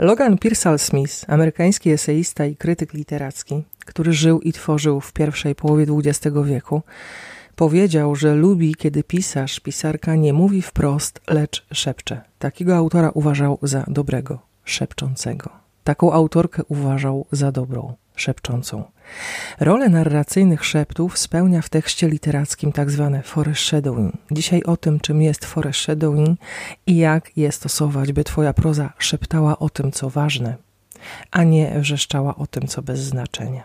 Logan Pearsall Smith, amerykański eseista i krytyk literacki, który żył i tworzył w pierwszej połowie XX wieku, powiedział, że lubi, kiedy pisarz, pisarka nie mówi wprost, lecz szepcze. Takiego autora uważał za dobrego, szepczącego. Taką autorkę uważał za dobrą, szepczącą. Rolę narracyjnych szeptów spełnia w tekście literackim tak zwane foreshadowing. Dzisiaj o tym, czym jest foreshadowing i jak je stosować, by twoja proza szeptała o tym, co ważne, a nie wrzeszczała o tym, co bez znaczenia.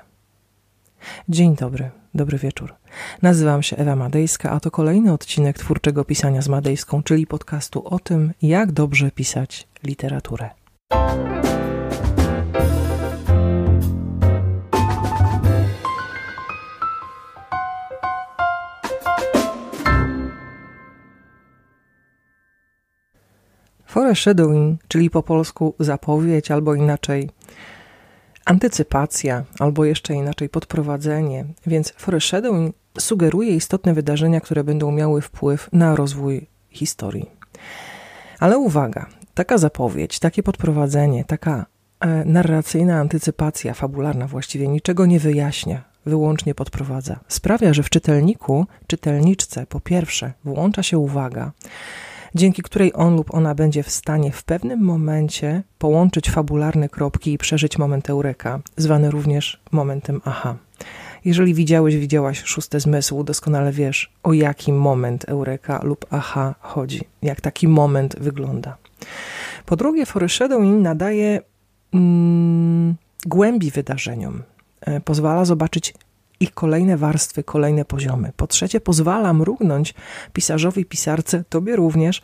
Dzień dobry, dobry wieczór. Nazywam się Ewa Madejska, a to kolejny odcinek twórczego pisania z Madejską, czyli podcastu o tym, jak dobrze pisać literaturę. Foreshadowing, czyli po polsku zapowiedź albo inaczej antycypacja, albo jeszcze inaczej podprowadzenie. Więc foreshadowing sugeruje istotne wydarzenia, które będą miały wpływ na rozwój historii. Ale uwaga, taka zapowiedź, takie podprowadzenie, taka e, narracyjna antycypacja, fabularna właściwie niczego nie wyjaśnia, wyłącznie podprowadza. Sprawia, że w czytelniku, czytelniczce po pierwsze włącza się uwaga, dzięki której on lub ona będzie w stanie w pewnym momencie połączyć fabularne kropki i przeżyć moment eureka, zwany również momentem aha. Jeżeli widziałeś, widziałaś szóste zmysł, doskonale wiesz, o jaki moment eureka lub aha chodzi, jak taki moment wygląda. Po drugie, foreshadowing nadaje mm, głębi wydarzeniom. E, pozwala zobaczyć kolejne warstwy, kolejne poziomy. Po trzecie, pozwala mrugnąć pisarzowi, pisarce, tobie również,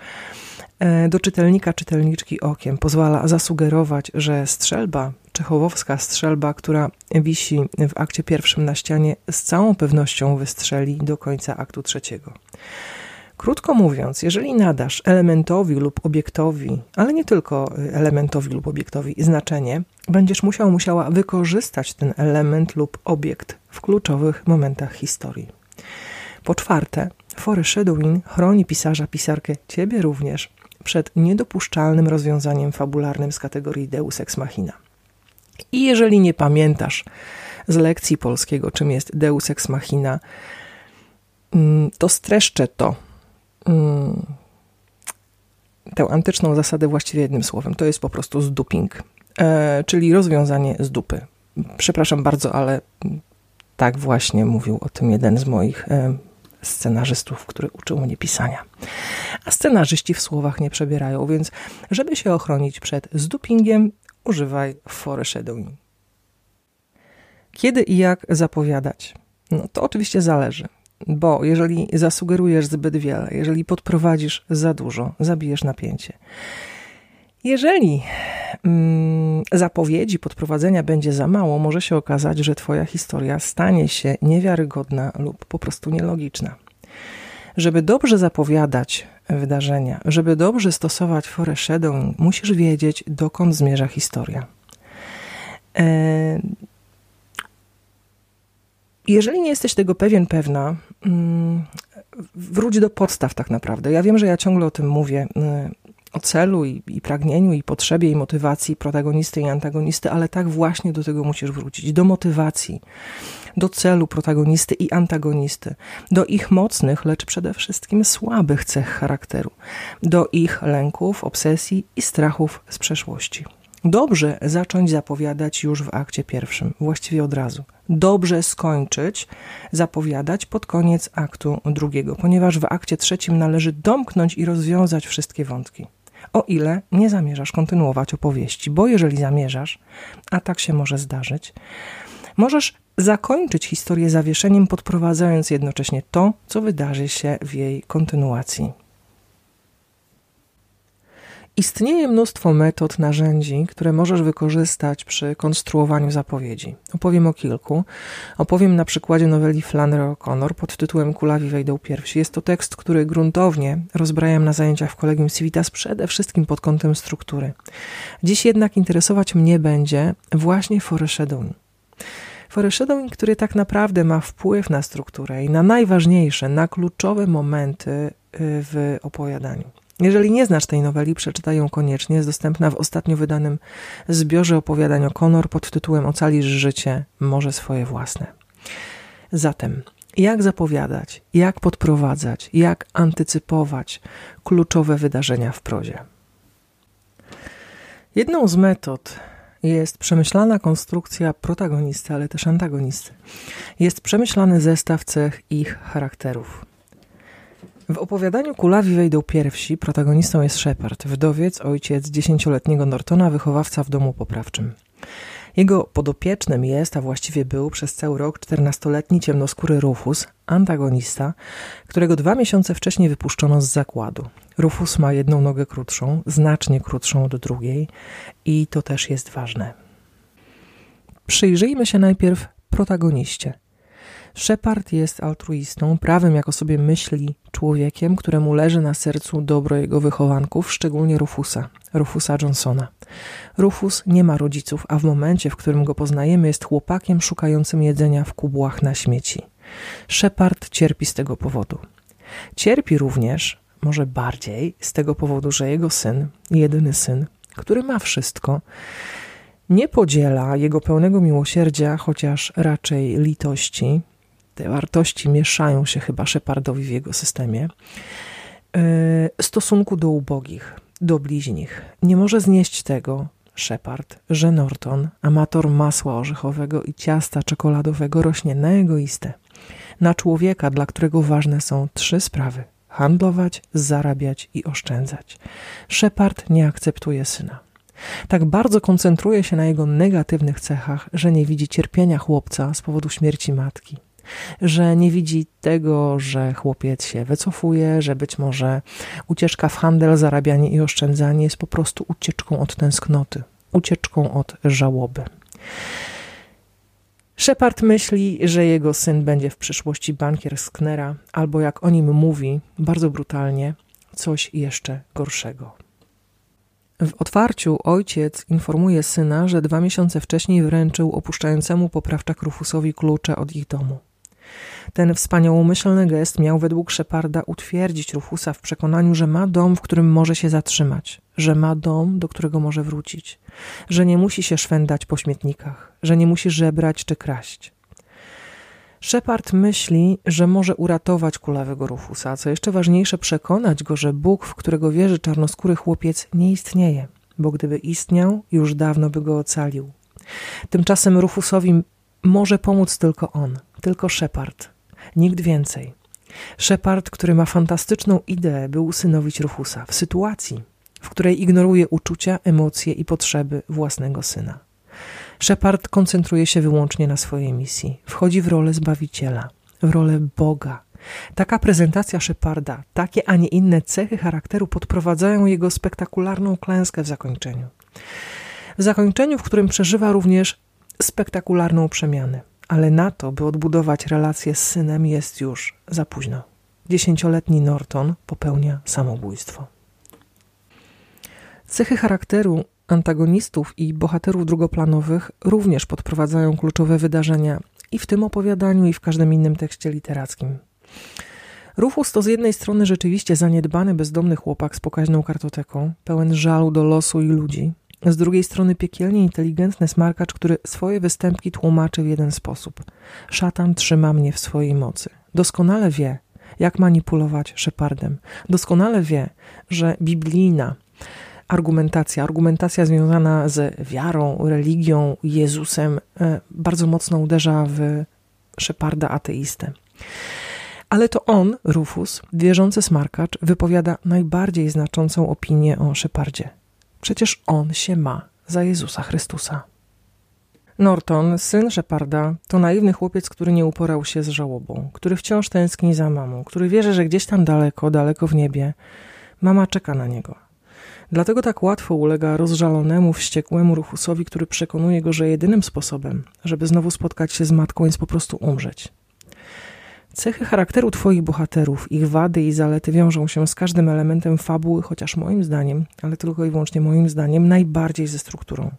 e, do czytelnika, czytelniczki okiem. Pozwala zasugerować, że strzelba, czechowowska strzelba, która wisi w akcie pierwszym na ścianie, z całą pewnością wystrzeli do końca aktu trzeciego. Krótko mówiąc, jeżeli nadasz elementowi lub obiektowi, ale nie tylko elementowi lub obiektowi znaczenie, będziesz musiał, musiała wykorzystać ten element lub obiekt w kluczowych momentach historii. Po czwarte, foreshadowing chroni pisarza, pisarkę, ciebie również, przed niedopuszczalnym rozwiązaniem fabularnym z kategorii deus ex machina. I jeżeli nie pamiętasz z lekcji polskiego, czym jest deus ex machina, mm, to streszczę to Mm, tę antyczną zasadę właściwie jednym słowem. To jest po prostu zduping, e, czyli rozwiązanie z dupy. Przepraszam bardzo, ale tak właśnie mówił o tym jeden z moich e, scenarzystów, który uczył mnie pisania. A scenarzyści w słowach nie przebierają, więc żeby się ochronić przed zdupingiem, używaj foreshadowing. Kiedy i jak zapowiadać? No to oczywiście zależy. Bo jeżeli zasugerujesz zbyt wiele, jeżeli podprowadzisz za dużo, zabijesz napięcie. Jeżeli mm, zapowiedzi podprowadzenia będzie za mało, może się okazać, że Twoja historia stanie się niewiarygodna lub po prostu nielogiczna. Żeby dobrze zapowiadać wydarzenia, żeby dobrze stosować foreshadowing, musisz wiedzieć, dokąd zmierza historia. E, jeżeli nie jesteś tego pewien, pewna, mm, wróć do podstaw tak naprawdę. Ja wiem, że ja ciągle o tym mówię, y, celu i, i, pragnieniu, i potrzebie, i motywacji protagonisty i antagonisty, ale tak właśnie do tego musisz wrócić. Do motywacji, do celu protagonisty i antagonisty, do ich mocnych, lecz przede wszystkim słabych cech charakteru, do ich lęków, obsesji i strachów z przeszłości. Dobrze zacząć zapowiadać już w akcie pierwszym, właściwie od razu. Dobrze skończyć zapowiadać pod koniec aktu drugiego, ponieważ w akcie trzecim należy domknąć i rozwiązać wszystkie wątki. O ile nie zamierzasz kontynuować opowieści, bo jeżeli zamierzasz, a tak się może zdarzyć, możesz zakończyć historię zawieszeniem, podprowadzając jednocześnie to, co wydarzy się w jej kontynuacji. Istnieje mnóstwo metod, narzędzi, które możesz wykorzystać przy konstruowaniu zapowiedzi. Opowiem o kilku. Opowiem na przykładzie noweli Flannery O'Connor pod tytułem Kulawi wejdą pierwsi. Jest to tekst, który gruntownie rozbrajam na zajęciach w Kolegium Civitas, przede wszystkim pod kątem struktury. Dziś jednak interesować mnie będzie właśnie foreshadowing. Foreshadowing, który tak naprawdę ma wpływ na strukturę i na najważniejsze, na kluczowe momenty y, w opowiadaniu. Jeżeli nie znasz tej noweli, przeczytaj ją koniecznie. Jest dostępna w ostatnio wydanym zbiorze opowiadań o Conor pod tytułem Ocalisz życie, może swoje własne. Zatem, jak zapowiadać, jak podprowadzać, jak antycypować kluczowe wydarzenia w prozie? Jedną z metod jest przemyślana konstrukcja protagonisty, ale też antagonisty. Jest przemyślany zestaw cech ich charakterów. W opowiadaniu Kulawi wejdą pierwsi protagonistą jest Shepard, wdowiec, ojciec dziesięcioletniego Nortona, wychowawca w domu poprawczym. Jego podopiecznym jest, a właściwie był przez cały rok czternastoletni ciemnoskóry Rufus, antagonista, którego dwa miesiące wcześniej wypuszczono z zakładu. Rufus ma jedną nogę krótszą, znacznie krótszą od drugiej i to też jest ważne. Przyjrzyjmy się najpierw protagoniście. Shepard jest altruistą, prawym, jak o sobie myśli, człowiekiem, któremu leży na sercu dobro jego wychowanków, szczególnie Rufusa, Rufusa Johnsona. Rufus nie ma rodziców, a w momencie, w którym go poznajemy, jest chłopakiem szukającym jedzenia w kubłach na śmieci. Shepard cierpi z tego powodu. Cierpi również, może bardziej, z tego powodu, że jego syn, jedyny syn, który ma wszystko, nie podziela jego pełnego miłosierdzia, chociaż raczej litości, te wartości mieszają się chyba Shepardowi w jego systemie, e, stosunku do ubogich, do bliźnich. Nie może znieść tego Shepard, że Norton, amator masła orzechowego i ciasta czekoladowego, rośnie na egoistę, na człowieka, dla którego ważne są trzy sprawy: handlować, zarabiać i oszczędzać. Shepard nie akceptuje syna. Tak bardzo koncentruje się na jego negatywnych cechach, że nie widzi cierpienia chłopca z powodu śmierci matki że nie widzi tego, że chłopiec się wycofuje, że być może ucieczka w handel, zarabianie i oszczędzanie jest po prostu ucieczką od tęsknoty, ucieczką od żałoby. Shepard myśli, że jego syn będzie w przyszłości bankier Sknera, albo jak o nim mówi, bardzo brutalnie, coś jeszcze gorszego. W otwarciu ojciec informuje syna, że dwa miesiące wcześniej wręczył opuszczającemu poprawczak Rufusowi klucze od ich domu. Ten wspaniałomyślny gest miał według Szeparda utwierdzić Rufusa w przekonaniu, że ma dom, w którym może się zatrzymać, że ma dom, do którego może wrócić, że nie musi się szwendać po śmietnikach, że nie musi żebrać czy kraść. Shepard myśli, że może uratować kulawego Rufusa, a co jeszcze ważniejsze, przekonać go, że Bóg, w którego wierzy czarnoskóry chłopiec, nie istnieje, bo gdyby istniał, już dawno by go ocalił. Tymczasem Rufusowi może pomóc tylko on, tylko Shepard, nikt więcej. Shepard, który ma fantastyczną ideę, by usynowić Rufusa w sytuacji, w której ignoruje uczucia, emocje i potrzeby własnego syna. Shepard koncentruje się wyłącznie na swojej misji, wchodzi w rolę zbawiciela, w rolę Boga. Taka prezentacja Sheparda, takie, a nie inne cechy charakteru podprowadzają jego spektakularną klęskę w zakończeniu. W zakończeniu, w którym przeżywa również spektakularną przemianę, ale na to, by odbudować relacje z synem, jest już za późno. Dziesięcioletni Norton popełnia samobójstwo. Cechy charakteru antagonistów i bohaterów drugoplanowych również podprowadzają kluczowe wydarzenia i w tym opowiadaniu, i w każdym innym tekście literackim. Rufus to z jednej strony rzeczywiście zaniedbany, bezdomny chłopak z pokaźną kartoteką, pełen żalu do losu i ludzi, z drugiej strony piekielnie inteligentny smarkacz, który swoje występki tłumaczy w jeden sposób. Szatan trzyma mnie w swojej mocy. Doskonale wie, jak manipulować Szepardem. Doskonale wie, że biblijna argumentacja, argumentacja związana z wiarą, religią, Jezusem, e, bardzo mocno uderza w Szeparda ateistę. Ale to on, Rufus, wierzący smarkacz, wypowiada najbardziej znaczącą opinię o Szepardzie. Przecież on się ma za Jezusa Chrystusa. Norton, syn Szeparda, to naiwny chłopiec, który nie uporał się z żałobą, który wciąż tęskni za mamą, który wierzy, że gdzieś tam daleko, daleko w niebie, mama czeka na niego. Dlatego tak łatwo ulega rozżalonemu, wściekłemu Rufusowi, który przekonuje go, że jedynym sposobem, żeby znowu spotkać się z matką, jest po prostu umrzeć. Cechy charakteru Twoich bohaterów, ich wady i zalety wiążą się z każdym elementem fabuły, chociaż moim zdaniem, ale tylko i wyłącznie moim zdaniem, najbardziej ze strukturą.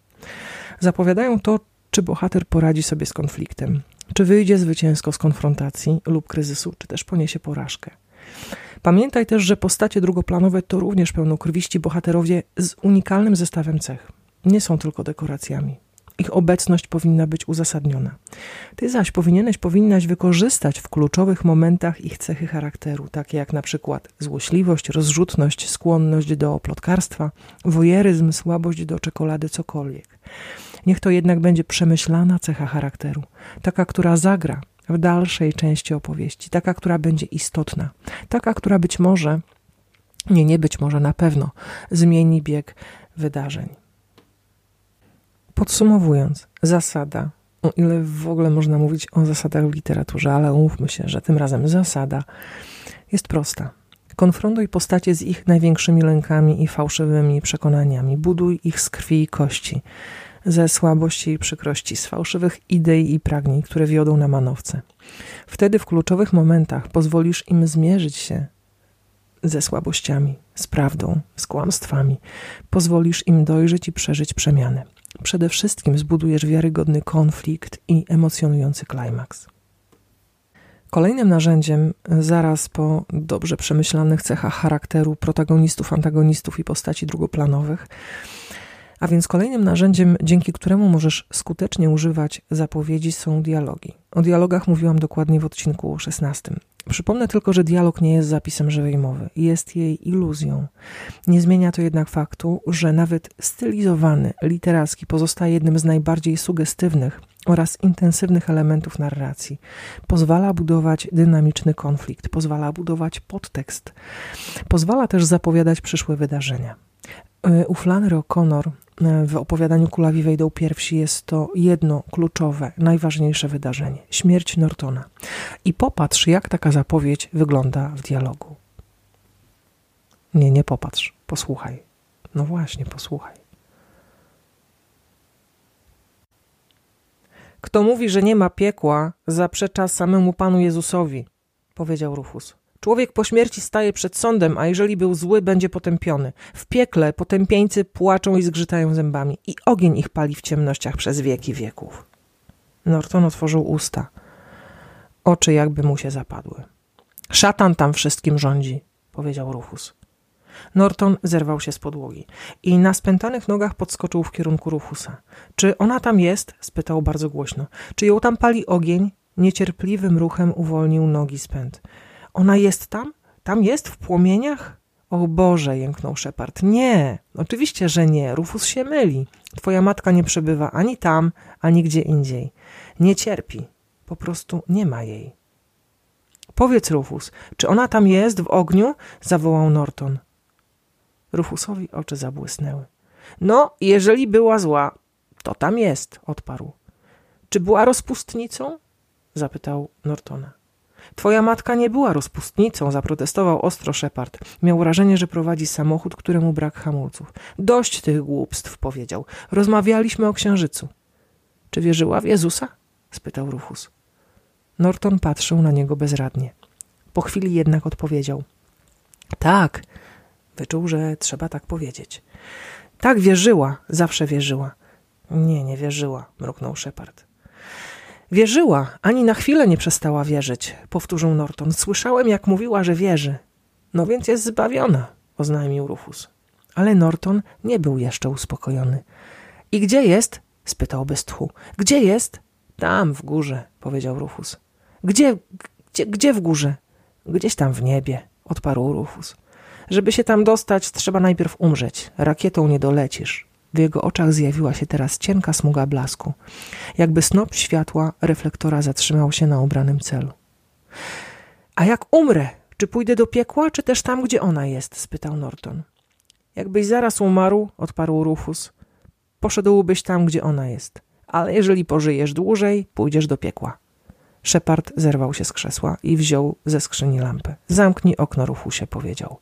Zapowiadają to, czy bohater poradzi sobie z konfliktem, czy wyjdzie zwycięsko z konfrontacji lub kryzysu, czy też poniesie porażkę. Pamiętaj też, że postacie drugoplanowe to również pełnokrwiści bohaterowie z unikalnym zestawem cech. Nie są tylko dekoracjami. Ich obecność powinna być uzasadniona. Ty zaś powinieneś, powinnaś wykorzystać w kluczowych momentach ich cechy charakteru, takie jak na przykład złośliwość, rozrzutność, skłonność do plotkarstwa, wojeryzm, słabość do czekolady, cokolwiek. Niech to jednak będzie przemyślana cecha charakteru, taka, która zagra w dalszej części opowieści, taka, która będzie istotna, taka, która być może, nie, nie być może, na pewno zmieni bieg wydarzeń. Podsumowując, zasada, o ile w ogóle można mówić o zasadach w literaturze, ale umówmy się, że tym razem zasada jest prosta. Konfrontuj postacie z ich największymi lękami i fałszywymi przekonaniami. Buduj ich z krwi i kości, ze słabości i przykrości, z fałszywych idei i pragnień, które wiodą na manowce. Wtedy w kluczowych momentach pozwolisz im zmierzyć się ze słabościami, z prawdą, z kłamstwami. Pozwolisz im dojrzeć i przeżyć przemianę. Przede wszystkim zbudujesz wiarygodny konflikt i emocjonujący klimaks. Kolejnym narzędziem, zaraz po dobrze przemyślanych cechach charakteru protagonistów, antagonistów i postaci drugoplanowych, a więc kolejnym narzędziem, dzięki któremu możesz skutecznie używać zapowiedzi, są dialogi. O dialogach mówiłam dokładnie w odcinku 16. Przypomnę tylko, że dialog nie jest zapisem żywej mowy, jest jej iluzją. Nie zmienia to jednak faktu, że nawet stylizowany, literacki pozostaje jednym z najbardziej sugestywnych oraz intensywnych elementów narracji. Pozwala budować dynamiczny konflikt, pozwala budować podtekst, pozwala też zapowiadać przyszłe wydarzenia. E, u Flannery O'Connor w opowiadaniu Kulawi wejdą pierwsi jest to jedno kluczowe, najważniejsze wydarzenie śmierć Nortona. I popatrz, jak taka zapowiedź wygląda w dialogu. Nie, nie popatrz, posłuchaj. No właśnie, posłuchaj. Kto mówi, że nie ma piekła, zaprzecza samemu Panu Jezusowi, powiedział Rufus. Człowiek po śmierci staje przed sądem, a jeżeli był zły, będzie potępiony. W piekle potępieńcy płaczą i zgrzytają zębami i ogień ich pali w ciemnościach przez wieki wieków. Norton otworzył usta. Oczy jakby mu się zapadły. Szatan tam wszystkim rządzi, powiedział Rufus. Norton zerwał się z podłogi i na spętanych nogach podskoczył w kierunku Rufusa. Czy ona tam jest? spytał bardzo głośno. Czy ją tam pali ogień? Niecierpliwym ruchem uwolnił nogi z pęd. Ona jest tam? Tam jest w płomieniach? O Boże, jęknął Shepard. Nie, oczywiście, że nie. Rufus się myli. Twoja matka nie przebywa ani tam, ani gdzie indziej. Nie cierpi. Po prostu nie ma jej. Powiedz, Rufus, czy ona tam jest w ogniu? zawołał Norton. Rufusowi oczy zabłysnęły. No, jeżeli była zła, to tam jest, odparł. Czy była rozpustnicą? zapytał Nortona. Twoja matka nie była rozpustnicą, zaprotestował ostro Shepard. Miał wrażenie, że prowadzi samochód, któremu brak hamulców. Dość tych głupstw, powiedział. Rozmawialiśmy o księżycu. Czy wierzyła w Jezusa? spytał Rufus. Norton patrzył na niego bezradnie. Po chwili jednak odpowiedział. Tak. Wyczuł, że trzeba tak powiedzieć. Tak wierzyła, zawsze wierzyła. Nie, nie wierzyła, mruknął Shepard. Wierzyła, ani na chwilę nie przestała wierzyć, powtórzył Norton. Słyszałem, jak mówiła, że wierzy. No więc jest zbawiona, oznajmił Rufus. Ale Norton nie był jeszcze uspokojony. I gdzie jest? spytał bez tchu. Gdzie jest? Tam, w górze, powiedział Rufus. Gdzie, gdzie, gdzie w górze? Gdzieś tam w niebie, odparł Rufus. Żeby się tam dostać, trzeba najpierw umrzeć. Rakietą nie dolecisz. W jego oczach zjawiła się teraz cienka smuga blasku. Jakby snop światła reflektora zatrzymał się na obranym celu. A jak umrę, czy pójdę do piekła, czy też tam, gdzie ona jest? spytał Norton. Jakbyś zaraz umarł, odparł Rufus, poszedłbyś tam, gdzie ona jest. Ale jeżeli pożyjesz dłużej, pójdziesz do piekła. Shepard zerwał się z krzesła i wziął ze skrzyni lampę. Zamknij okno, Rufusie, powiedział.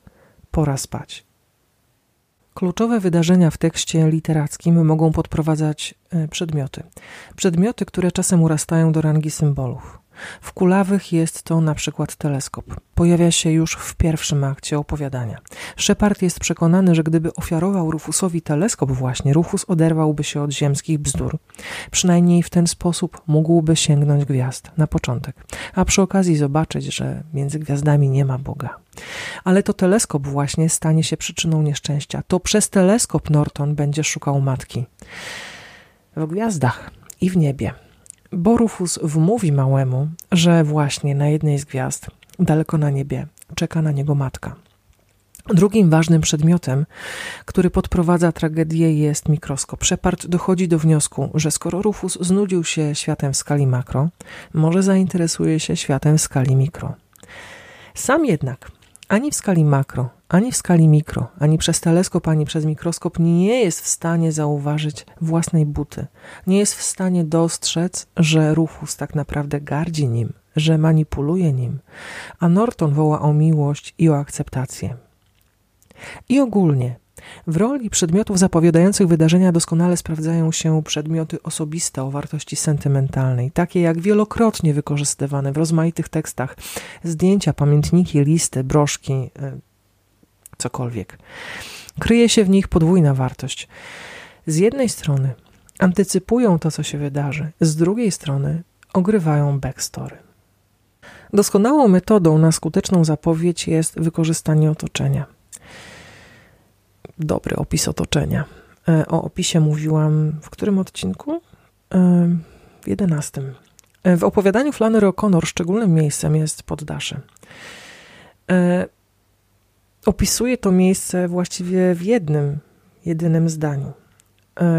Pora spać. Kluczowe wydarzenia w tekście literackim mogą podprowadzać e, przedmioty. Przedmioty, które czasem urastają do rangi symbolów. W kulawych jest to na przykład teleskop. Pojawia się już w pierwszym akcie opowiadania. Shepard jest przekonany, że gdyby ofiarował Rufusowi teleskop właśnie, Rufus oderwałby się od ziemskich bzdur. Przynajmniej w ten sposób mógłby sięgnąć gwiazd na początek, a przy okazji zobaczyć, że między gwiazdami nie ma Boga. Ale to teleskop właśnie stanie się przyczyną nieszczęścia. To przez teleskop Norton będzie szukał matki. W gwiazdach i w niebie. Borufus wmówi małemu, że właśnie na jednej z gwiazd, daleko na niebie, czeka na niego matka. Drugim ważnym przedmiotem, który podprowadza tragedię, jest mikroskop. Shepard dochodzi do wniosku, że skoro Rufus znudził się światem w skali makro, może zainteresuje się światem w skali mikro. Sam jednak ani w skali makro, ani w skali mikro, ani przez teleskop, ani przez mikroskop nie jest w stanie zauważyć własnej buty. Nie jest w stanie dostrzec, że Rufus tak naprawdę gardzi nim, że manipuluje nim, a Norton woła o miłość i o akceptację. I ogólnie w roli przedmiotów zapowiadających wydarzenia doskonale sprawdzają się przedmioty osobiste o wartości sentymentalnej, takie jak wielokrotnie wykorzystywane w rozmaitych tekstach zdjęcia, pamiętniki, listy, broszki, e, cokolwiek. Kryje się w nich podwójna wartość. Z jednej strony antycypują to, co się wydarzy, z drugiej strony ogrywają backstory. Doskonałą metodą na skuteczną zapowiedź jest wykorzystanie otoczenia dobry opis otoczenia. E, o opisie mówiłam w którym odcinku? E, w jedenastym. E, w opowiadaniu Flannery O'Connor szczególnym miejscem jest poddasze. Opisuje to miejsce właściwie w jednym, jedynym zdaniu.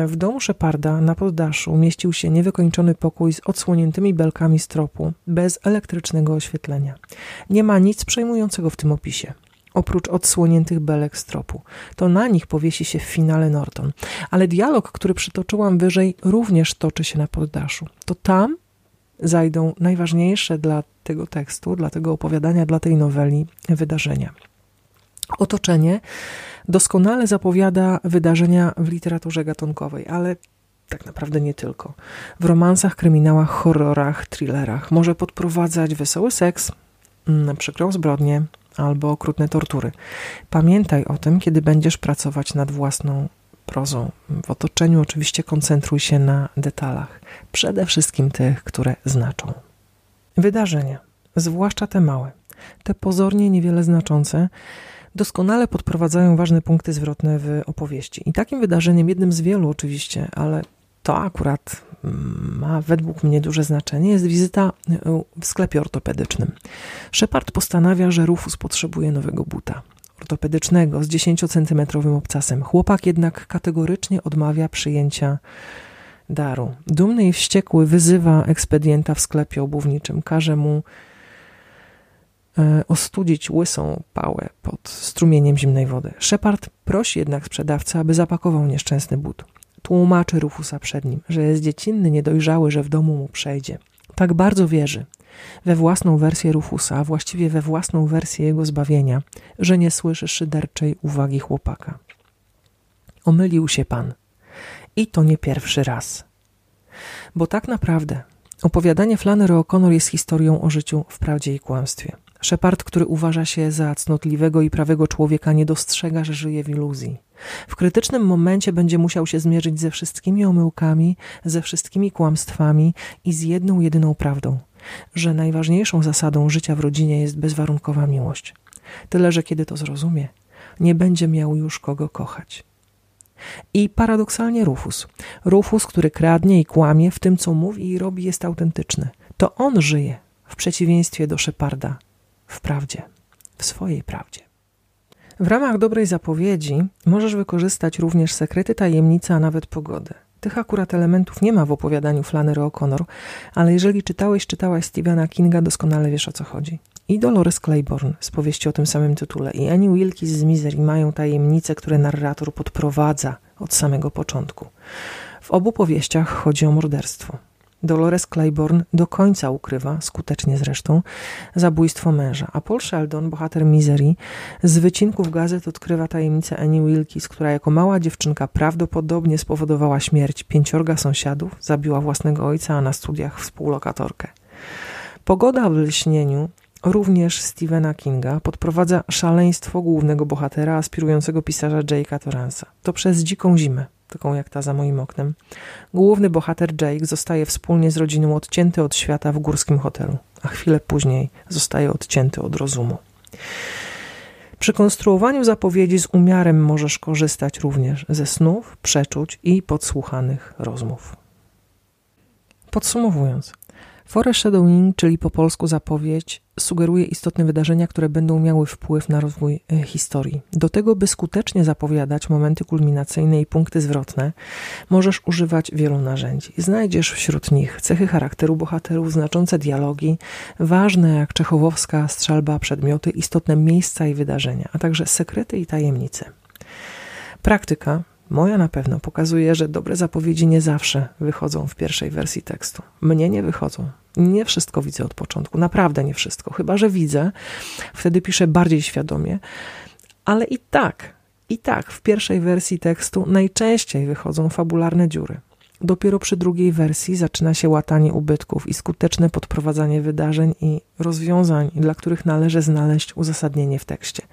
W domu Szeparda na poddaszu mieścił się niewykończony pokój z odsłoniętymi belkami stropu, bez elektrycznego oświetlenia. Nie ma nic przejmującego w tym opisie oprócz odsłoniętych belek stropu. To na nich powiesi się w finale Norton. Ale dialog, który przytoczyłam wyżej, również toczy się na poddaszu. To tam zajdą najważniejsze dla tego tekstu, dla tego opowiadania, dla tej noweli wydarzenia. Otoczenie doskonale zapowiada wydarzenia w literaturze gatunkowej, ale tak naprawdę nie tylko. W romansach, kryminałach, horrorach, thrillerach może podprowadzać wesoły seks, przykrą zbrodnię, albo okrutne tortury. Pamiętaj o tym, kiedy będziesz pracować nad własną prozą. W otoczeniu oczywiście koncentruj się na detalach, przede wszystkim tych, które znaczą. Wydarzenia, zwłaszcza te małe, te pozornie niewiele znaczące, doskonale podprowadzają ważne punkty zwrotne w opowieści. I takim wydarzeniem, jednym z wielu oczywiście, ale to akurat ma według mnie duże znaczenie, jest wizyta e, w sklepie ortopedycznym. Shepard postanawia, że Rufus potrzebuje nowego buta ortopedycznego z 10-centymetrowym obcasem. Chłopak jednak kategorycznie odmawia przyjęcia daru. Dumny i wściekły wyzywa ekspedienta w sklepie obuwniczym, każe mu ostudzić łysą pałę pod strumieniem zimnej wody. Shepard prosi jednak sprzedawcę, aby zapakował nieszczęsny but. Tłumaczy Rufusa przed nim, że jest dziecinny, niedojrzały, że w domu mu przejdzie. Tak bardzo wierzy we własną wersję Rufusa, a właściwie we własną wersję jego zbawienia, że nie słyszy szyderczej uwagi chłopaka. Omylił się pan. I to nie pierwszy raz. Bo tak naprawdę opowiadanie Flannery O'Connor jest historią o życiu w prawdzie i kłamstwie. Shepard, który uważa się za cnotliwego i prawego człowieka, nie dostrzega, że żyje w iluzji. W krytycznym momencie będzie musiał się zmierzyć ze wszystkimi omyłkami, ze wszystkimi kłamstwami i z jedną jedyną prawdą, że najważniejszą zasadą życia w rodzinie jest bezwarunkowa miłość. Tyle, że kiedy to zrozumie, nie będzie miał już kogo kochać. I paradoksalnie Rufus. Rufus, który kradnie i kłamie, w tym co mówi i robi, jest autentyczny. To on żyje, w przeciwieństwie do Szeparda, w prawdzie, w swojej prawdzie. W ramach dobrej zapowiedzi możesz wykorzystać również sekrety, tajemnice, a nawet pogodę. Tych akurat elementów nie ma w opowiadaniu Flannery O'Connor, ale jeżeli czytałeś, czytałaś Stephena Kinga, doskonale wiesz o co chodzi. I Dolores Claiborne z powieści o tym samym tytule i Annie Wilkes z Misery mają tajemnice, które narrator podprowadza od samego początku. W obu powieściach chodzi o morderstwo. Dolores Claiborne do końca ukrywa, skutecznie zresztą, zabójstwo męża, a Paul Sheldon, bohater Misery, z wycinków gazet odkrywa tajemnicę Annie Wilkes, która jako mała dziewczynka prawdopodobnie spowodowała śmierć pięciorga sąsiadów, zabiła własnego ojca, a na studiach współlokatorkę. Pogoda w lśnieniu również Stephena Kinga podprowadza szaleństwo głównego bohatera, aspirującego pisarza Jake'a Torransa. To przez dziką zimę, taką jak ta za moim oknem, główny bohater Jake zostaje wspólnie z rodziną odcięty od świata w górskim hotelu, a chwilę później zostaje odcięty od rozumu. Przy konstruowaniu zapowiedzi z umiarem możesz korzystać również ze snów, przeczuć i podsłuchanych rozmów. Podsumowując, Foreshadowing, czyli po polsku zapowiedź, sugeruje istotne wydarzenia, które będą miały wpływ na rozwój e, historii. Do tego, by skutecznie zapowiadać momenty kulminacyjne i punkty zwrotne, możesz używać wielu narzędzi. Znajdziesz wśród nich cechy charakteru bohaterów, znaczące dialogi, ważne jak czechowowska strzelba, przedmioty, istotne miejsca i wydarzenia, a także sekrety i tajemnice. Praktyka Moja na pewno pokazuje, że dobre zapowiedzi nie zawsze wychodzą w pierwszej wersji tekstu. Mnie nie wychodzą. Nie wszystko widzę od początku, naprawdę nie wszystko. Chyba, że widzę, wtedy piszę bardziej świadomie, ale i tak, i tak w pierwszej wersji tekstu najczęściej wychodzą fabularne dziury. Dopiero przy drugiej wersji zaczyna się łatanie ubytków i skuteczne podprowadzanie wydarzeń i rozwiązań, dla których należy znaleźć uzasadnienie w tekście.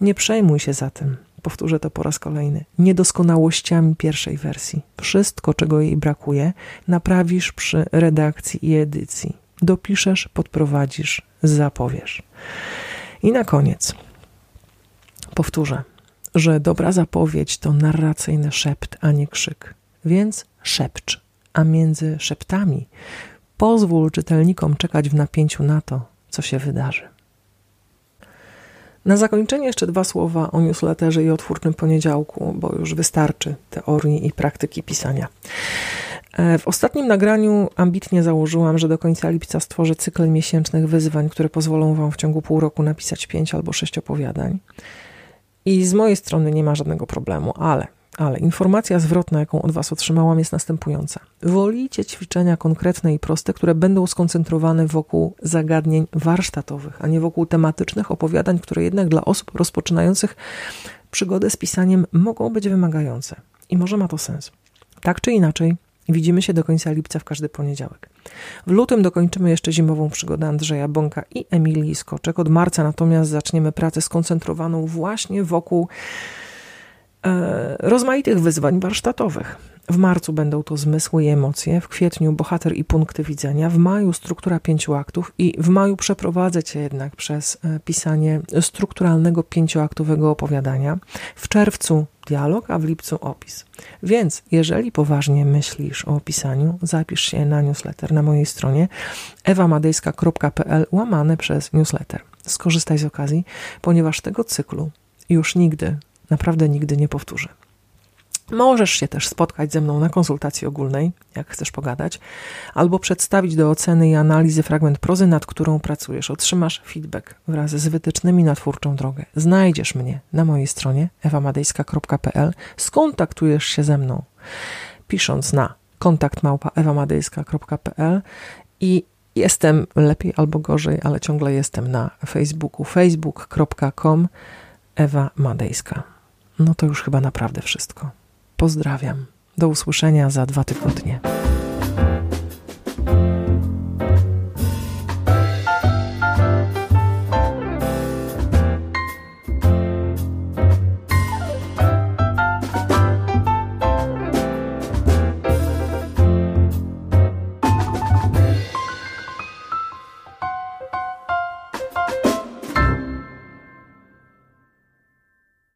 Nie przejmuj się zatem, powtórzę to po raz kolejny, niedoskonałościami pierwszej wersji. Wszystko, czego jej brakuje, naprawisz przy redakcji i edycji. Dopiszesz, podprowadzisz, zapowiesz. I na koniec powtórzę, że dobra zapowiedź to narracyjny szept, a nie krzyk. Więc szepcz, a między szeptami pozwól czytelnikom czekać w napięciu na to, co się wydarzy. Na zakończenie jeszcze dwa słowa o newsletterze i o twórczym poniedziałku, bo już wystarczy teorii i praktyki pisania. E, w ostatnim nagraniu ambitnie założyłam, że do końca lipca stworzę cykl miesięcznych wyzwań, które pozwolą Wam w ciągu pół roku napisać pięć albo sześć opowiadań. I z mojej strony nie ma żadnego problemu, ale ale informacja zwrotna, jaką od Was otrzymałam, jest następująca. Wolicie ćwiczenia konkretne i proste, które będą skoncentrowane wokół zagadnień warsztatowych, a nie wokół tematycznych opowiadań, które jednak dla osób rozpoczynających przygodę z pisaniem mogą być wymagające. I może ma to sens. Tak czy inaczej, widzimy się do końca lipca w każdy poniedziałek. W lutym dokończymy jeszcze zimową przygodę Andrzeja Bąka i Emilii Skoczek. Od marca natomiast zaczniemy pracę skoncentrowaną właśnie wokół rozmaitych wyzwań warsztatowych. W marcu będą to zmysły i emocje, w kwietniu bohater i punkty widzenia, w maju struktura pięciu aktów i w maju przeprowadzę cię jednak przez e, pisanie strukturalnego pięcioaktowego opowiadania, w czerwcu dialog, a w lipcu opis. Więc jeżeli poważnie myślisz o opisaniu, zapisz się na newsletter na mojej stronie ewamadejska.pl łamane przez newsletter. Skorzystaj z okazji, ponieważ tego cyklu już nigdy naprawdę nigdy nie powtórzę. Możesz się też spotkać ze mną na konsultacji ogólnej, jak chcesz pogadać, albo przedstawić do oceny i analizy fragment prozy, nad którą pracujesz. Otrzymasz feedback wraz z wytycznymi na twórczą drogę. Znajdziesz mnie na mojej stronie ewamadejska.pl, skontaktujesz się ze mną pisząc na kontaktmałpa.ewamadejska.pl i jestem lepiej albo gorzej, ale ciągle jestem na Facebooku facebook.com Ewa Madejska. No to już chyba naprawdę wszystko. Pozdrawiam. Do usłyszenia za dwa tygodnie.